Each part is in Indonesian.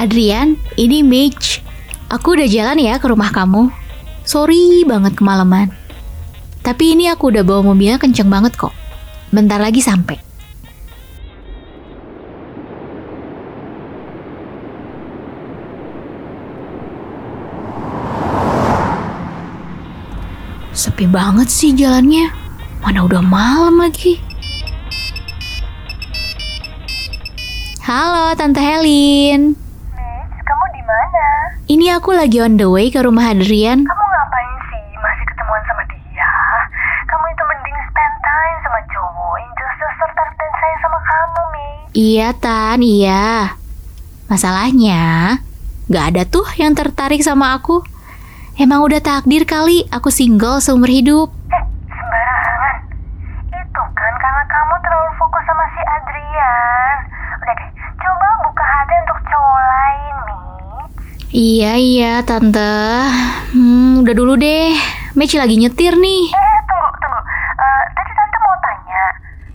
Adrian, ini Mitch. Aku udah jalan ya ke rumah kamu. Sorry banget kemalaman. Tapi ini aku udah bawa mobilnya kenceng banget kok. Bentar lagi sampai. Sepi banget sih jalannya. Mana udah malam lagi. Halo, Tante Helin. Mitch, kamu di mana? Ini aku lagi on the way ke rumah Adrian. Kamu ngapain sih? Masih ketemuan sama dia? Kamu itu mending spend time sama cowok jelas-jelas tertarik dan sayang sama kamu, Mitch. Iya, Tan, iya. Masalahnya, gak ada tuh yang tertarik sama aku. Emang udah takdir kali aku single seumur hidup. Eh, sembarangan. Itu kan karena kamu terlalu fokus sama si Adrian. Udah deh, coba buka hati untuk cowok lain, Mitch. Iya, iya, Tante. Hmm, udah dulu deh. Mitch lagi nyetir nih. Eh, tunggu, tunggu. Eh, tadi Tante mau tanya,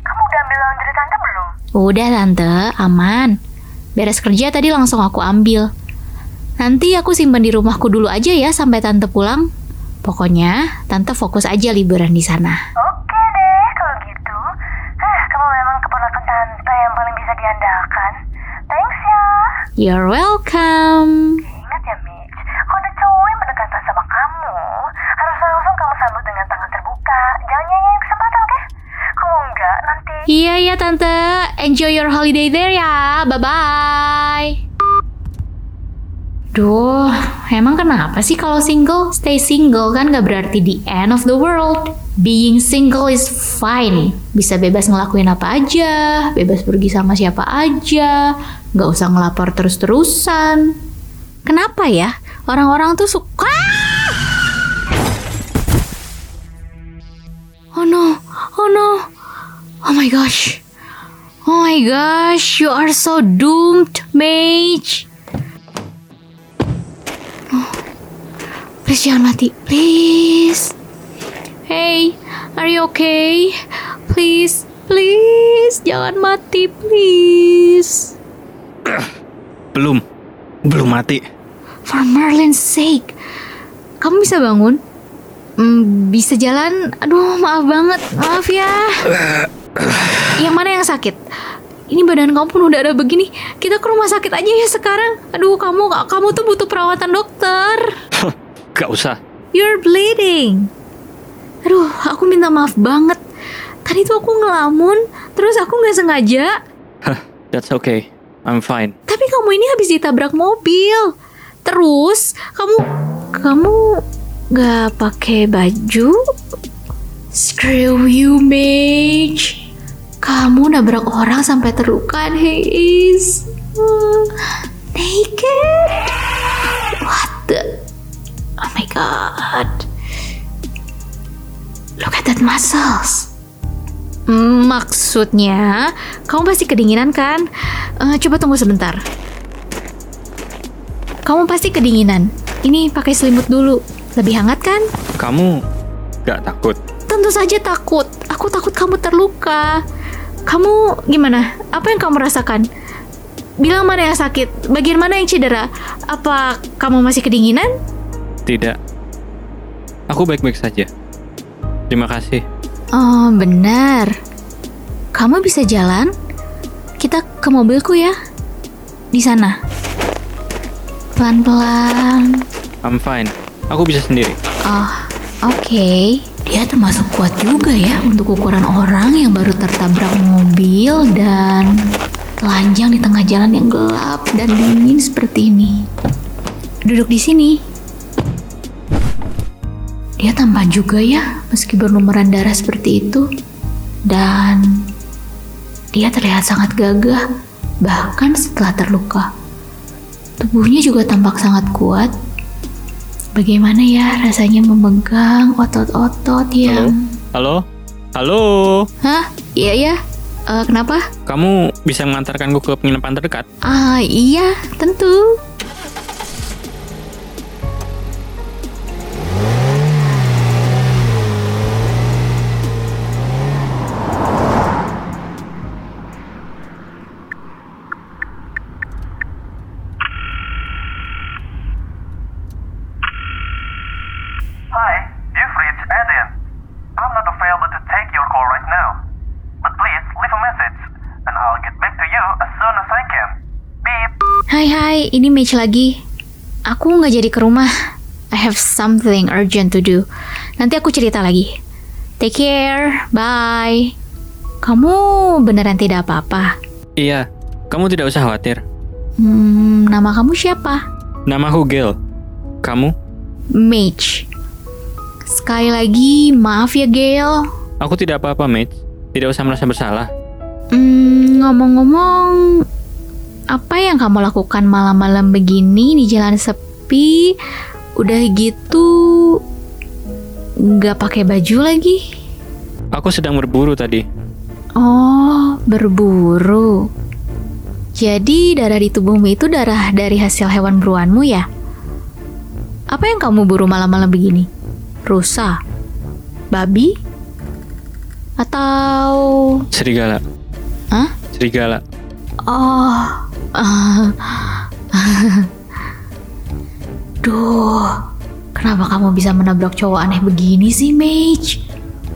kamu udah ambil laundry Tante belum? Udah, Tante. Aman. Beres kerja tadi langsung aku ambil. Nanti aku simpan di rumahku dulu aja ya sampai Tante pulang. Pokoknya, Tante fokus aja liburan di sana. Oke deh, kalau gitu. Eh, kamu memang keponakan Tante yang paling bisa diandalkan. Thanks ya. You're welcome. Ingat ya, Mitch, kalau ada cowok yang mendekatkan sama kamu, harus langsung kamu sambut dengan tangan terbuka. Jangan nyanyiin kesempatan, oke? Kalau enggak, nanti... Tante, enjoy your holiday there ya, bye bye. Duh, emang kenapa sih kalau single? Stay single kan gak berarti the end of the world. Being single is fine. Bisa bebas ngelakuin apa aja, bebas pergi sama siapa aja, gak usah ngelapor terus-terusan. Kenapa ya? Orang-orang tuh suka... Oh no, oh no, Oh my gosh. Gosh, you are so doomed, mage. Oh, please jangan mati, please. Hey, are you okay? Please, please, jangan mati, please. Belum. Belum mati. For Merlin's sake, kamu bisa bangun? Hmm, bisa jalan? Aduh, maaf banget, maaf ya. Yang mana yang sakit? Ini badan kamu penuh darah begini. Kita ke rumah sakit aja ya sekarang. Aduh, kamu kamu tuh butuh perawatan dokter. Gak usah. You're bleeding. Aduh, aku minta maaf banget. Tadi tuh aku ngelamun, terus aku nggak sengaja. That's okay. I'm fine. Tapi kamu ini habis ditabrak mobil. Terus kamu kamu nggak pakai baju? Screw you, Mage. Kamu nabrak orang sampai terluka. Uh, naked? What the? Oh my god. Look at that muscles. Maksudnya, kamu pasti kedinginan kan? Eh, coba tunggu sebentar. Kamu pasti kedinginan. Ini pakai selimut dulu. Lebih hangat kan? Kamu gak takut? Tentu saja takut. Aku takut kamu terluka. Kamu gimana? Apa yang kamu rasakan? Bilang mana yang sakit? Bagian mana yang cedera? Apa kamu masih kedinginan? Tidak. Aku baik-baik saja. Terima kasih. Oh, benar. Kamu bisa jalan? Kita ke mobilku ya. Di sana. Pelan-pelan. I'm fine. Aku bisa sendiri. Oh, oke. Dia termasuk kuat juga ya untuk ukuran orang yang baru tertabrak mobil dan telanjang di tengah jalan yang gelap dan dingin seperti ini. Duduk di sini. Dia tampan juga ya, meski berlumuran darah seperti itu. Dan dia terlihat sangat gagah, bahkan setelah terluka. Tubuhnya juga tampak sangat kuat. Bagaimana ya rasanya memegang otot-otot yang... Halo? Halo? Hah? Iya ya? Eh, kenapa? Kamu bisa mengantarkanku ke penginapan terdekat? Ah, iya, tentu. Hai ini Mitch lagi. Aku nggak jadi ke rumah. I have something urgent to do. Nanti aku cerita lagi. Take care, bye. Kamu beneran tidak apa-apa? Iya, kamu tidak usah khawatir. Hmm, nama kamu siapa? Namaku Gil. Kamu? Mitch. Sekali lagi, maaf ya Gail. Aku tidak apa-apa, Mitch. Tidak usah merasa bersalah. Hmm, ngomong-ngomong, apa yang kamu lakukan malam-malam begini di jalan sepi? Udah gitu, nggak pakai baju lagi? Aku sedang berburu tadi. Oh, berburu. Jadi darah di tubuhmu itu darah dari hasil hewan buruanmu ya? Apa yang kamu buru malam-malam begini? Rusa? Babi? Atau... Serigala. Hah? Serigala. Oh. Duh, kenapa kamu bisa menabrak cowok aneh begini sih, Mage?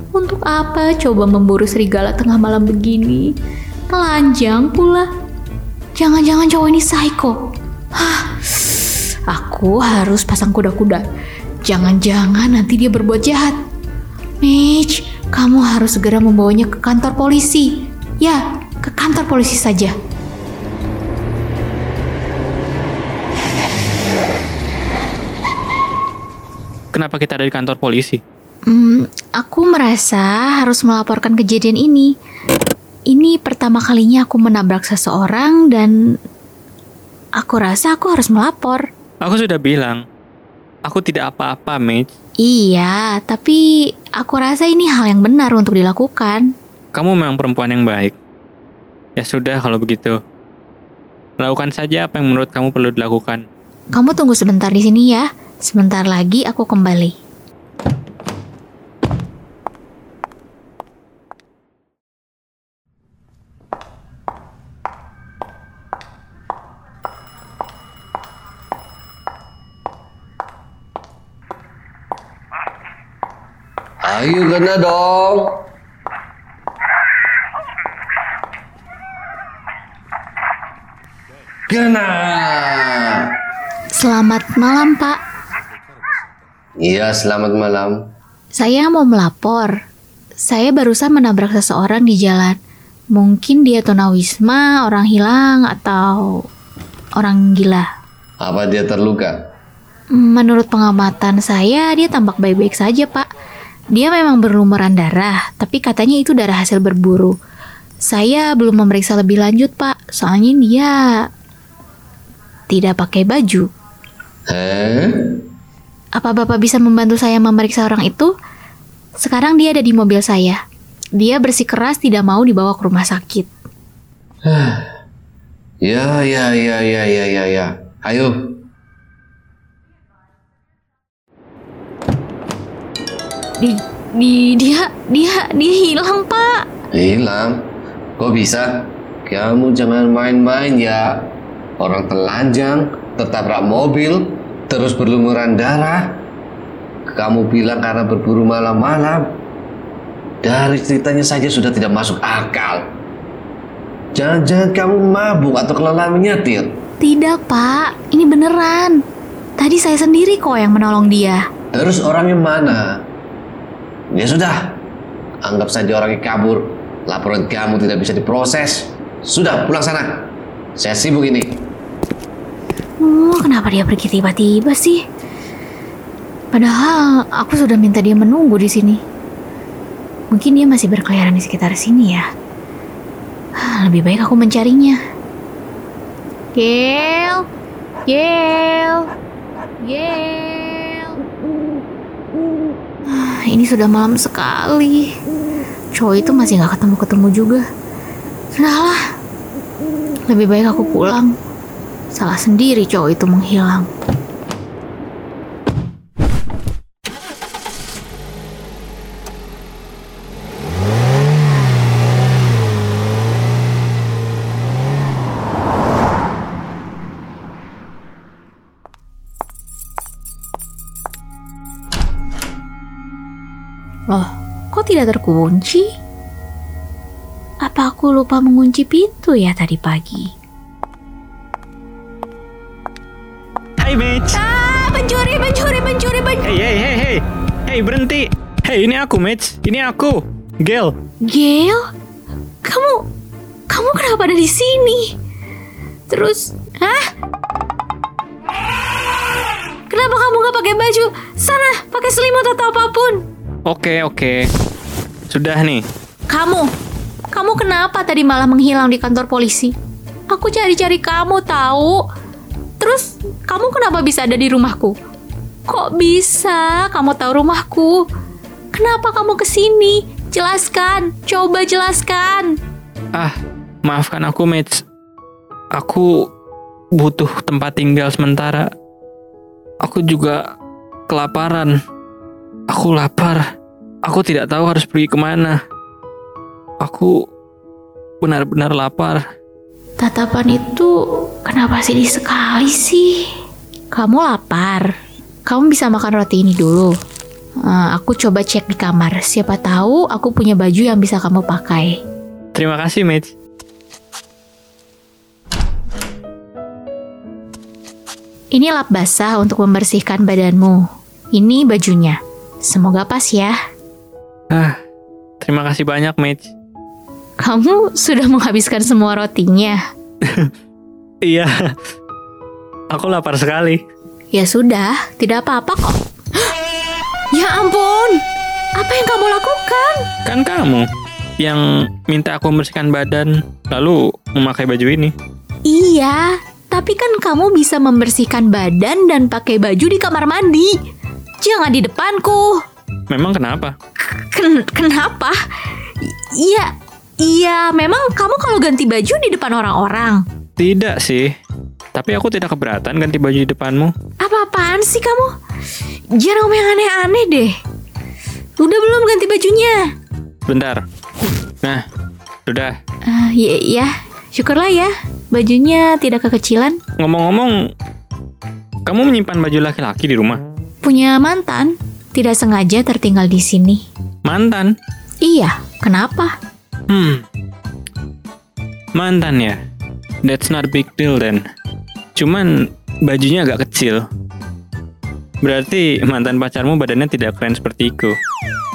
Untuk apa coba memburu serigala tengah malam begini? Telanjang pula. Jangan-jangan cowok ini psycho. Hah, aku harus pasang kuda-kuda. Jangan-jangan nanti dia berbuat jahat. Mitch, kamu harus segera membawanya ke kantor polisi. Ya, ke kantor polisi saja. Kenapa kita ada di kantor polisi? Hmm, aku merasa harus melaporkan kejadian ini. Ini pertama kalinya aku menabrak seseorang dan aku rasa aku harus melapor. Aku sudah bilang, aku tidak apa-apa, Mitch. Iya, tapi aku rasa ini hal yang benar untuk dilakukan. Kamu memang perempuan yang baik. Ya sudah kalau begitu. Lakukan saja apa yang menurut kamu perlu dilakukan. Kamu tunggu sebentar di sini ya. Sebentar lagi aku kembali. Ayo kena dong. Kena. Selamat malam, Pak. Iya, selamat malam. Saya mau melapor. Saya barusan menabrak seseorang di jalan. Mungkin dia tunawisma, orang hilang, atau orang gila. Apa dia terluka? Menurut pengamatan saya, dia tampak baik-baik saja, Pak. Dia memang berlumuran darah, tapi katanya itu darah hasil berburu. Saya belum memeriksa lebih lanjut, Pak. Soalnya dia tidak pakai baju. Hah? Apa Bapak bisa membantu saya memeriksa orang itu? Sekarang dia ada di mobil saya. Dia bersikeras tidak mau dibawa ke rumah sakit. Ya, ya, ya, ya, ya, ya, ya. Ayo. Di, di dia dia dia hilang, Pak. Hilang. Kok bisa? Kamu jangan main-main ya. Orang telanjang, tertabrak mobil, terus berlumuran darah. Kamu bilang karena berburu malam-malam. Dari ceritanya saja sudah tidak masuk akal. Jangan-jangan kamu mabuk atau kelelahan menyetir. Tidak, Pak. Ini beneran. Tadi saya sendiri kok yang menolong dia. Terus orangnya mana? Ya sudah, anggap saja orangnya kabur. Laporan kamu tidak bisa diproses. Sudah, pulang sana. Saya sibuk ini. Oh, kenapa dia pergi tiba-tiba sih? Padahal aku sudah minta dia menunggu di sini. Mungkin dia masih berkeliaran di sekitar sini ya. Ah, Lebih baik aku mencarinya. Gel, Gel, Gel. Ah, Ini sudah malam sekali. Cowok itu masih nggak ketemu-ketemu juga. Sudahlah, lebih baik aku pulang. Salah sendiri cowok itu menghilang. Loh, kok tidak terkunci? Apa aku lupa mengunci pintu ya tadi pagi? Hey berhenti. Hey ini aku Mitch. Ini aku. Gel. Gail, kamu, kamu kenapa ada di sini? Terus, hah? Kenapa kamu nggak pakai baju? Sana, pakai selimut atau apa pun. Oke oke. Sudah nih. Kamu, kamu kenapa tadi malah menghilang di kantor polisi? Aku cari-cari kamu tahu. Terus, kamu kenapa bisa ada di rumahku? Kok bisa kamu tahu rumahku? Kenapa kamu ke sini? Jelaskan, coba jelaskan. Ah maafkan aku Mitch. Aku butuh tempat tinggal sementara. Aku juga kelaparan. Aku lapar. Aku tidak tahu harus pergi ke mana. Aku benar-benar lapar. Tatapan itu kenapa sedih sekali sih? Kamu lapar. Kamu bisa makan roti ini dulu. Eh, aku coba cek di kamar. Siapa tahu aku punya baju yang bisa kamu pakai. Terima kasih Mitch. Ini lap basah untuk membersihkan badanmu. Ini bajunya. Semoga pas ya. Ah, terima kasih banyak Mitch. Kamu sudah menghabiskan semua rotinya. Iya. Aku lapar sekali. Ya sudah, tidak apa-apa kok. ya ampun, apa yang kamu lakukan? Kan kamu yang minta aku membersihkan badan lalu memakai baju ini. Iya, tapi kan kamu bisa membersihkan badan dan pakai baju di kamar mandi. Jangan di depanku. Memang kenapa? Ken- kenapa? Iya, iya. Memang kamu kalau ganti baju di depan orang-orang. Tidak sih. Tapi aku tidak keberatan ganti baju di depanmu. Apa-apaan sih kamu? Jangan ngomong yang aneh-aneh deh. Udah belum ganti bajunya? Bentar. Nah, sudah. Ah, ya, ya, syukurlah ya. Bajunya tidak kekecilan. Ngomong-ngomong, kamu menyimpan baju laki-laki di rumah? Punya mantan, tidak sengaja tertinggal di sini. Mantan? Iya, kenapa? Hmm. Mantan ya? That's not a big deal then. Cuman bajunya agak kecil. Berarti mantan pacarmu badannya tidak keren seperti itu.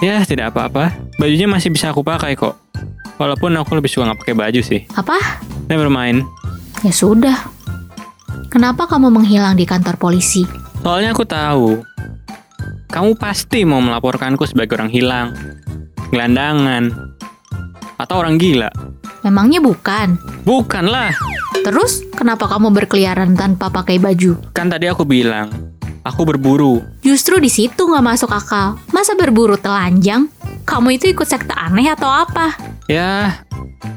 Ya, tidak apa-apa. Bajunya masih bisa aku pakai kok. Walaupun aku lebih suka nggak pakai baju sih. Apa? Never mind. Ya sudah. Kenapa kamu menghilang di kantor polisi? Soalnya aku tahu. Kamu pasti mau melaporkanku sebagai orang hilang. Gelandangan. Atau orang gila. Memangnya bukan. Bukanlah. Terus, kenapa kamu berkeliaran tanpa pakai baju? Kan tadi aku bilang, aku berburu. Justru di situ nggak masuk akal. Masa berburu telanjang? Kamu itu ikut sekte aneh atau apa? Ya,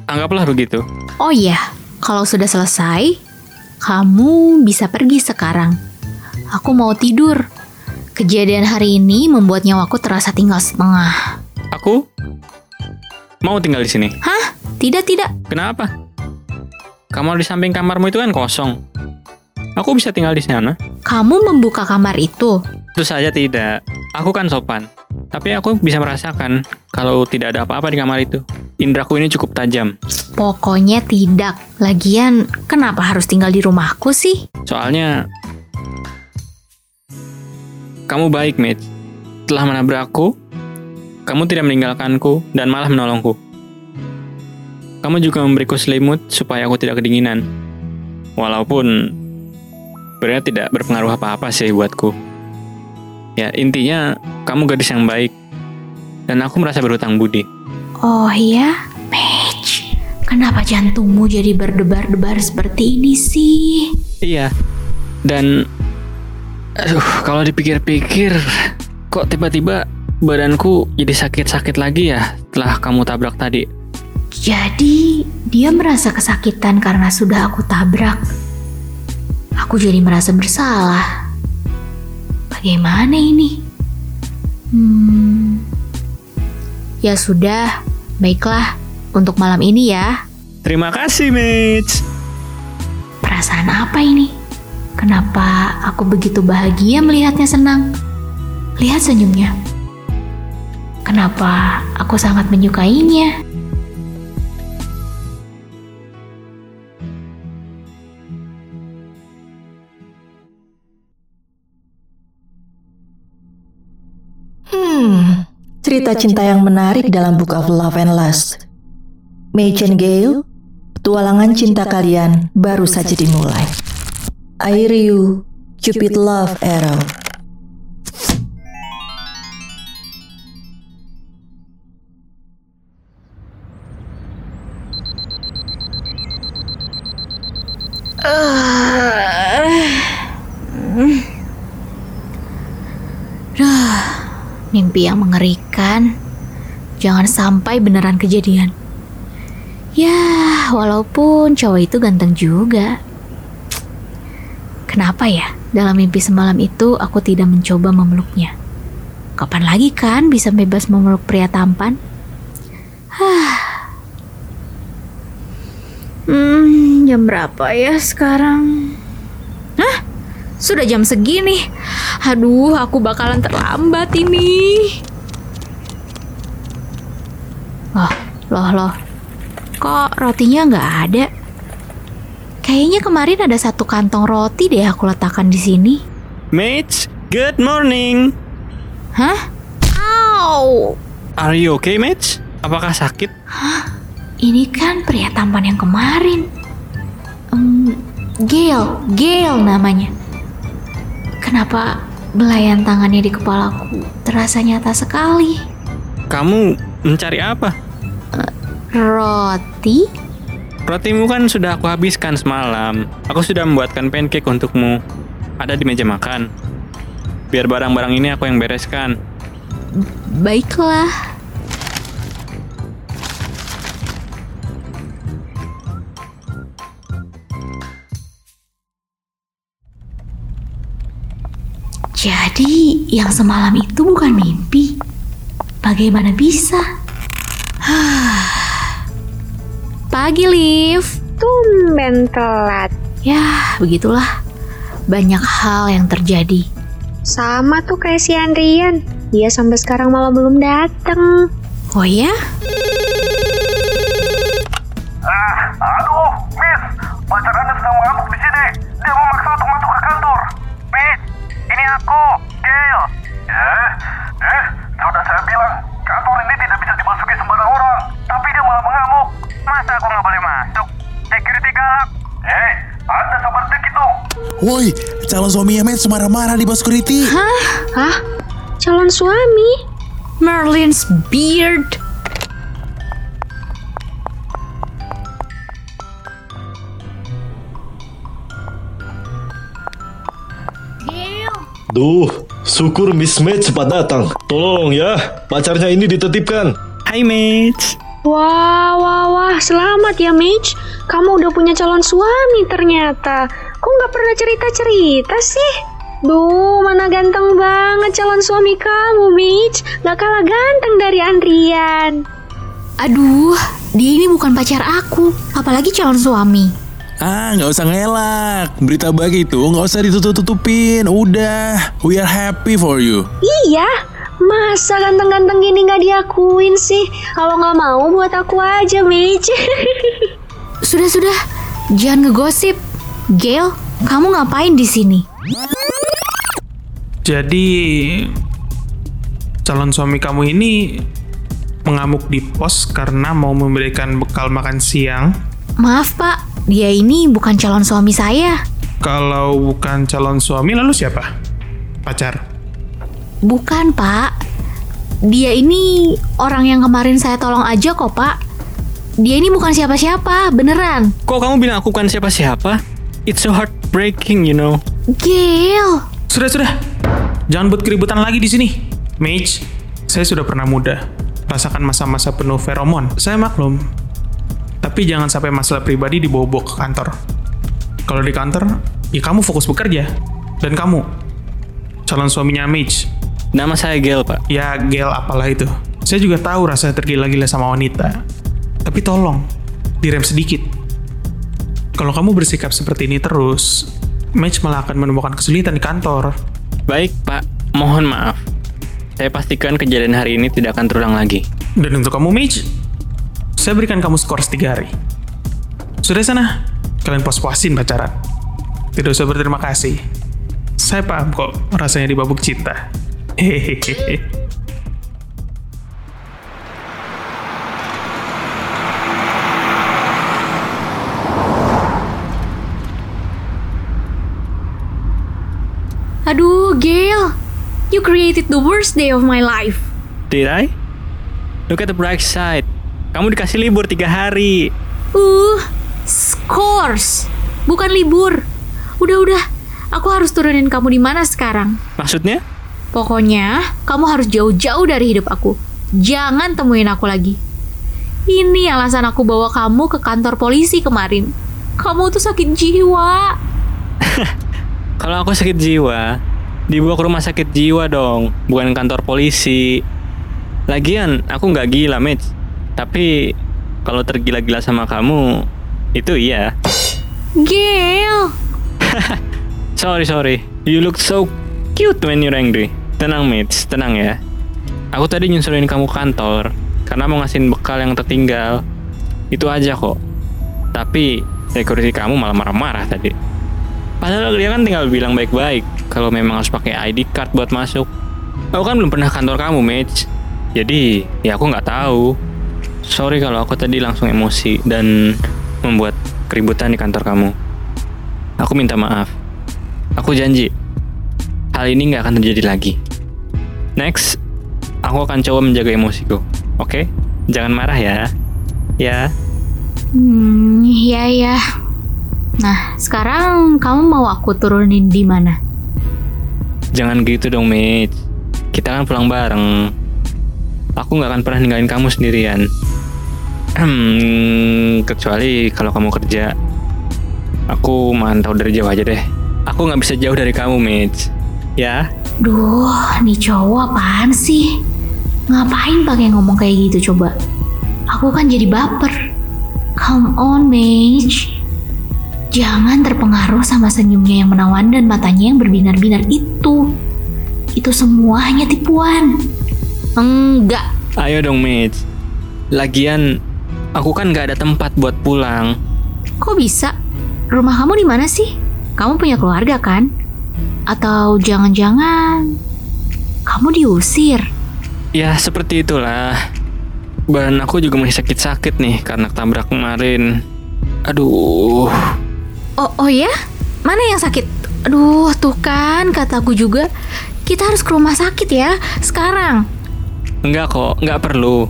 anggaplah begitu. Oh iya, kalau sudah selesai, kamu bisa pergi sekarang. Aku mau tidur. Kejadian hari ini membuat nyawaku terasa tinggal setengah. Aku mau tinggal di sini. Hah? Tidak, tidak. Kenapa? Kamar di samping kamarmu itu kan kosong. Aku bisa tinggal di sana. Kamu membuka kamar itu. Tentu saja tidak. Aku kan sopan. Tapi aku bisa merasakan kalau tidak ada apa-apa di kamar itu. Indraku ini cukup tajam. Pokoknya tidak. Lagian, kenapa harus tinggal di rumahku sih? Soalnya kamu baik, Mitch. Telah menabrakku, kamu tidak meninggalkanku dan malah menolongku. Kamu juga memberiku selimut supaya aku tidak kedinginan. Walaupun sebenarnya tidak berpengaruh apa-apa sih buatku. Ya, intinya kamu gadis yang baik. Dan aku merasa berhutang budi. Oh iya, Mitch. Kenapa jantungmu jadi berdebar-debar seperti ini sih? Iya. Dan aduh, kalau dipikir-pikir kok tiba-tiba badanku jadi sakit-sakit lagi ya setelah kamu tabrak tadi. Jadi, dia merasa kesakitan karena sudah aku tabrak. Aku jadi merasa bersalah. Bagaimana ini? Hmm. Ya sudah, baiklah. Untuk malam ini ya. Terima kasih, Mitch. Perasaan apa ini? Kenapa aku begitu bahagia melihatnya senang? Lihat senyumnya. Kenapa aku sangat menyukainya? Cerita cinta yang menarik dalam Book of Love and Lust. And Gale, petualangan cinta kalian baru saja dimulai. Airiu, Cupid Love Arrow. Mimpi yang mengerikan. Jangan sampai beneran kejadian. Ya, walaupun cowok itu ganteng juga. Kenapa ya? Dalam mimpi semalam itu aku tidak mencoba memeluknya. Kapan lagi kan bisa bebas memeluk pria tampan? Hah. Hmm, jam berapa ya sekarang? Hah? Sudah jam segini. Aduh, aku bakalan terlambat ini. Loh, loh, loh. Kok rotinya nggak ada? Kayaknya kemarin ada satu kantong roti deh aku letakkan di sini. Mitch, good morning. Hah? Au! Are you okay, Mitch? Apakah sakit? Ini kan pria tampan yang kemarin. Hmm, Gail, Gail namanya. Kenapa belayan tangannya di kepalaku terasa nyata sekali? Kamu mencari apa? Roti? Rotimu kan sudah aku habiskan semalam. Aku sudah membuatkan pancake untukmu. Ada di meja makan. Biar barang-barang ini aku yang bereskan. Baiklah. Jadi, yang semalam itu bukan mimpi. Bagaimana bisa? Pagi, Liv. Tumben telat. Ya, begitulah. Banyak hal yang terjadi. Sama tuh kayak si Andrian. Dia sampai sekarang malah belum datang. Oh ya? Woi, calon suaminya Mitch marah-marah di bos security. Hah? Calon suami? Merlin's beard. Duh, syukur Miss Match cepat datang. Tolong ya, pacarnya ini ditetipkan. Hai, Mitch. Wah, wah, wah. Selamat ya, Mitch. Kamu udah punya calon suami ternyata. Kok nggak pernah cerita-cerita sih? Duh, mana ganteng banget calon suami kamu, Mitch. Gak kalah ganteng dari Andrian. Aduh, dia ini bukan pacar aku, apalagi calon suami. Ah, nggak usah ngelak. Berita baik itu nggak usah ditutup-tutupin. Udah, we are happy for you. Iya, masa ganteng-ganteng gini nggak diakuin sih? Kalau nggak mau buat aku aja, Mitch. Sudah-sudah, jangan ngegosip. Gail, kamu ngapain di sini? Jadi calon suami kamu ini mengamuk di pos karena mau memberikan bekal makan siang. Maaf pak, dia ini bukan calon suami saya. Kalau bukan calon suami lalu siapa? Pacar. Bukan, Pak. Dia ini orang yang kemarin saya tolong aja kok, Pak. Dia ini bukan siapa-siapa, beneran. Kok kamu bilang aku bukan siapa-siapa? It's so heartbreaking, you know. Gil. Sudah, sudah. Jangan buat keributan lagi di sini. Mage, saya sudah pernah muda. Rasakan masa-masa penuh feromon. Saya maklum. Tapi jangan sampai masalah pribadi dibawa-bawa ke kantor. Kalau di kantor, ya kamu fokus bekerja. Dan kamu, calon suaminya Mage. Nama saya Gel, Pak. Ya, gel apalah itu. Saya juga tahu rasanya tergila-gila sama wanita. Tapi tolong, direm sedikit. Kalau kamu bersikap seperti ini terus, Mage malah akan menemukan kesulitan di kantor. Baik, Pak. Mohon maaf. Saya pastikan kejadian hari ini tidak akan terulang lagi. Dan untuk kamu Mage, saya berikan kamu skor 3 hari. Sudah sana, kalian puas-puasin pacaran. Tidak usah berterima kasih. Saya paham kok rasanya dibabuk cinta. Hehehe. Aduh, Gil. You created the worst day of my life. Did I? Look at the bright side. Kamu dikasih libur tiga hari. Uh, scores. Bukan libur. Udah-udah, aku harus turunin kamu di mana sekarang. Maksudnya? Pokoknya, kamu harus jauh-jauh dari hidup aku. Jangan temuin aku lagi. Ini alasan aku bawa kamu ke kantor polisi kemarin. Kamu tuh sakit jiwa. Kalau aku sakit jiwa, dibawa ke rumah sakit jiwa dong, bukan kantor polisi. Lagian, aku nggak gila, Mitch. Tapi kalau tergila-gila sama kamu, itu iya. Gil. Sorry, sorry. You look so cute when you're angry. Tenang, Mitch. Tenang ya. Aku tadi nyusulin kamu kantor karena mau ngasihin bekal yang tertinggal. Itu aja kok. Tapi security kamu malah marah-marah tadi. Padahal dia kan tinggal bilang baik-baik kalau memang harus pakai ID card buat masuk. Aku kan belum pernah kantor kamu, Mitch. Jadi, ya aku nggak tahu. Sorry kalau aku tadi langsung emosi dan membuat keributan di kantor kamu. Aku minta maaf. Aku janji, hal ini nggak akan terjadi lagi. Next, aku akan coba menjaga emosiku. Oke? Jangan marah ya. Ya. Hmm, iya ya. Nah, sekarang kamu mau aku turunin di mana? Jangan gitu dong, Mitch. Kita kan pulang bareng. Aku nggak akan pernah ninggalin kamu sendirian. Hmm, kecuali kalau kamu kerja. Aku mantau dari jauh aja deh. Aku nggak bisa jauh dari kamu, Mitch. Ya? Duh, nih cowok apaan sih? Ngapain pakai ngomong kayak gitu coba? Aku kan jadi baper. Come on, Mage. Jangan terpengaruh sama senyumnya yang menawan dan matanya yang berbinar-binar itu. Itu semua hanya tipuan. Enggak. Ayo dong, Mitch. Lagian, aku kan nggak ada tempat buat pulang. Kok bisa? Rumah kamu di mana sih? Kamu punya keluarga kan? Atau jangan-jangan kamu diusir? Ya, seperti itulah. Badan aku juga masih sakit-sakit nih karena ketabrak kemarin. Aduh. Oh, oh ya? Mana yang sakit? Aduh, tuh kan kataku juga. Kita harus ke rumah sakit ya, sekarang. Enggak kok, enggak perlu.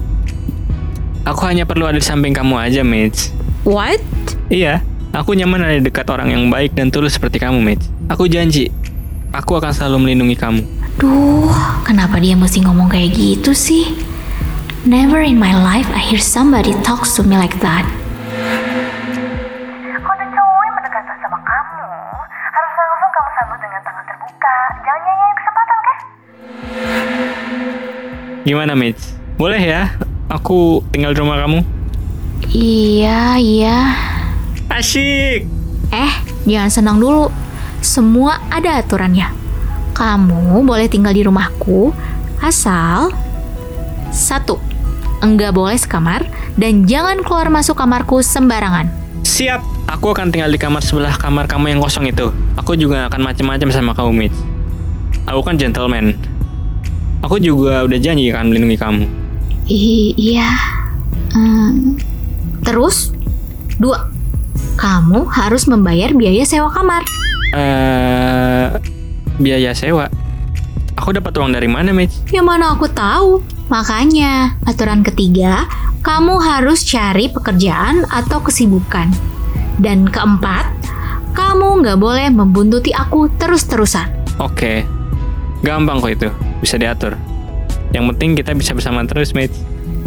Aku hanya perlu ada di samping kamu aja, Mitch. What? Iya, aku nyaman ada dekat orang yang baik dan tulus seperti kamu, Mitch. Aku janji, aku akan selalu melindungi kamu. Duh, kenapa dia mesti ngomong kayak gitu sih? Never in my life I hear somebody talks to me like that. Gimana, Mitch? Boleh ya? Aku tinggal di rumah kamu? Iya, iya. Asyik! Eh, jangan senang dulu. Semua ada aturannya. Kamu boleh tinggal di rumahku asal satu, enggak boleh sekamar dan jangan keluar masuk kamarku sembarangan. Siap! Aku akan tinggal di kamar sebelah kamar kamu yang kosong itu. Aku juga akan macam-macam sama kamu, Mitch. Aku kan gentleman. Aku juga udah janji akan melindungi kamu. I- iya. Hmm, terus, dua, kamu harus membayar biaya sewa kamar. Eh, biaya sewa. Aku dapat uang dari mana, Mitch? Ya mana aku tahu. Makanya, aturan ketiga, kamu harus cari pekerjaan atau kesibukan. Dan keempat, kamu nggak boleh membuntuti aku terus-terusan. Oke. Gampang kok itu. Bisa diatur. Yang penting kita bisa bersama terus, Mitch.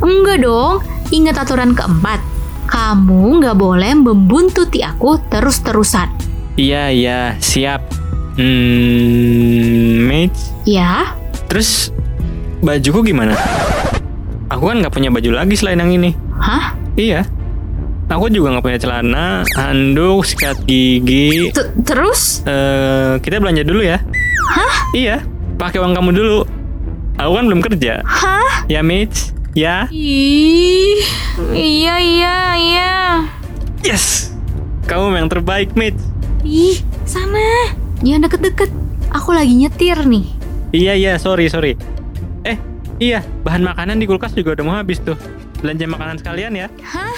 Enggak dong, ingat aturan keempat. Kamu nggak boleh membuntuti aku terus-terusan. Iya, iya. Siap. Hmm, Mitch. Ya, Terus bajuku gimana? Aku kan nggak punya baju lagi selain yang ini. hah? Iya. Aku juga nggak punya celana, handuk, sikat gigi. T- Terus? Eh, kita belanja dulu ya. Hah? Iya. Pakai uang kamu dulu. Aku kan belum kerja. Hah? Ya, Mitch. Ya. Ih, iya iya iya. Yes. Kamu yang terbaik, Mitch. Ih, sana. Jangan deket-deket. Aku lagi nyetir nih. Iya, iya. Sorry, sorry. Eh, iya. Bahan makanan di kulkas juga udah mau habis tuh. Belanja makanan sekalian ya. Hah?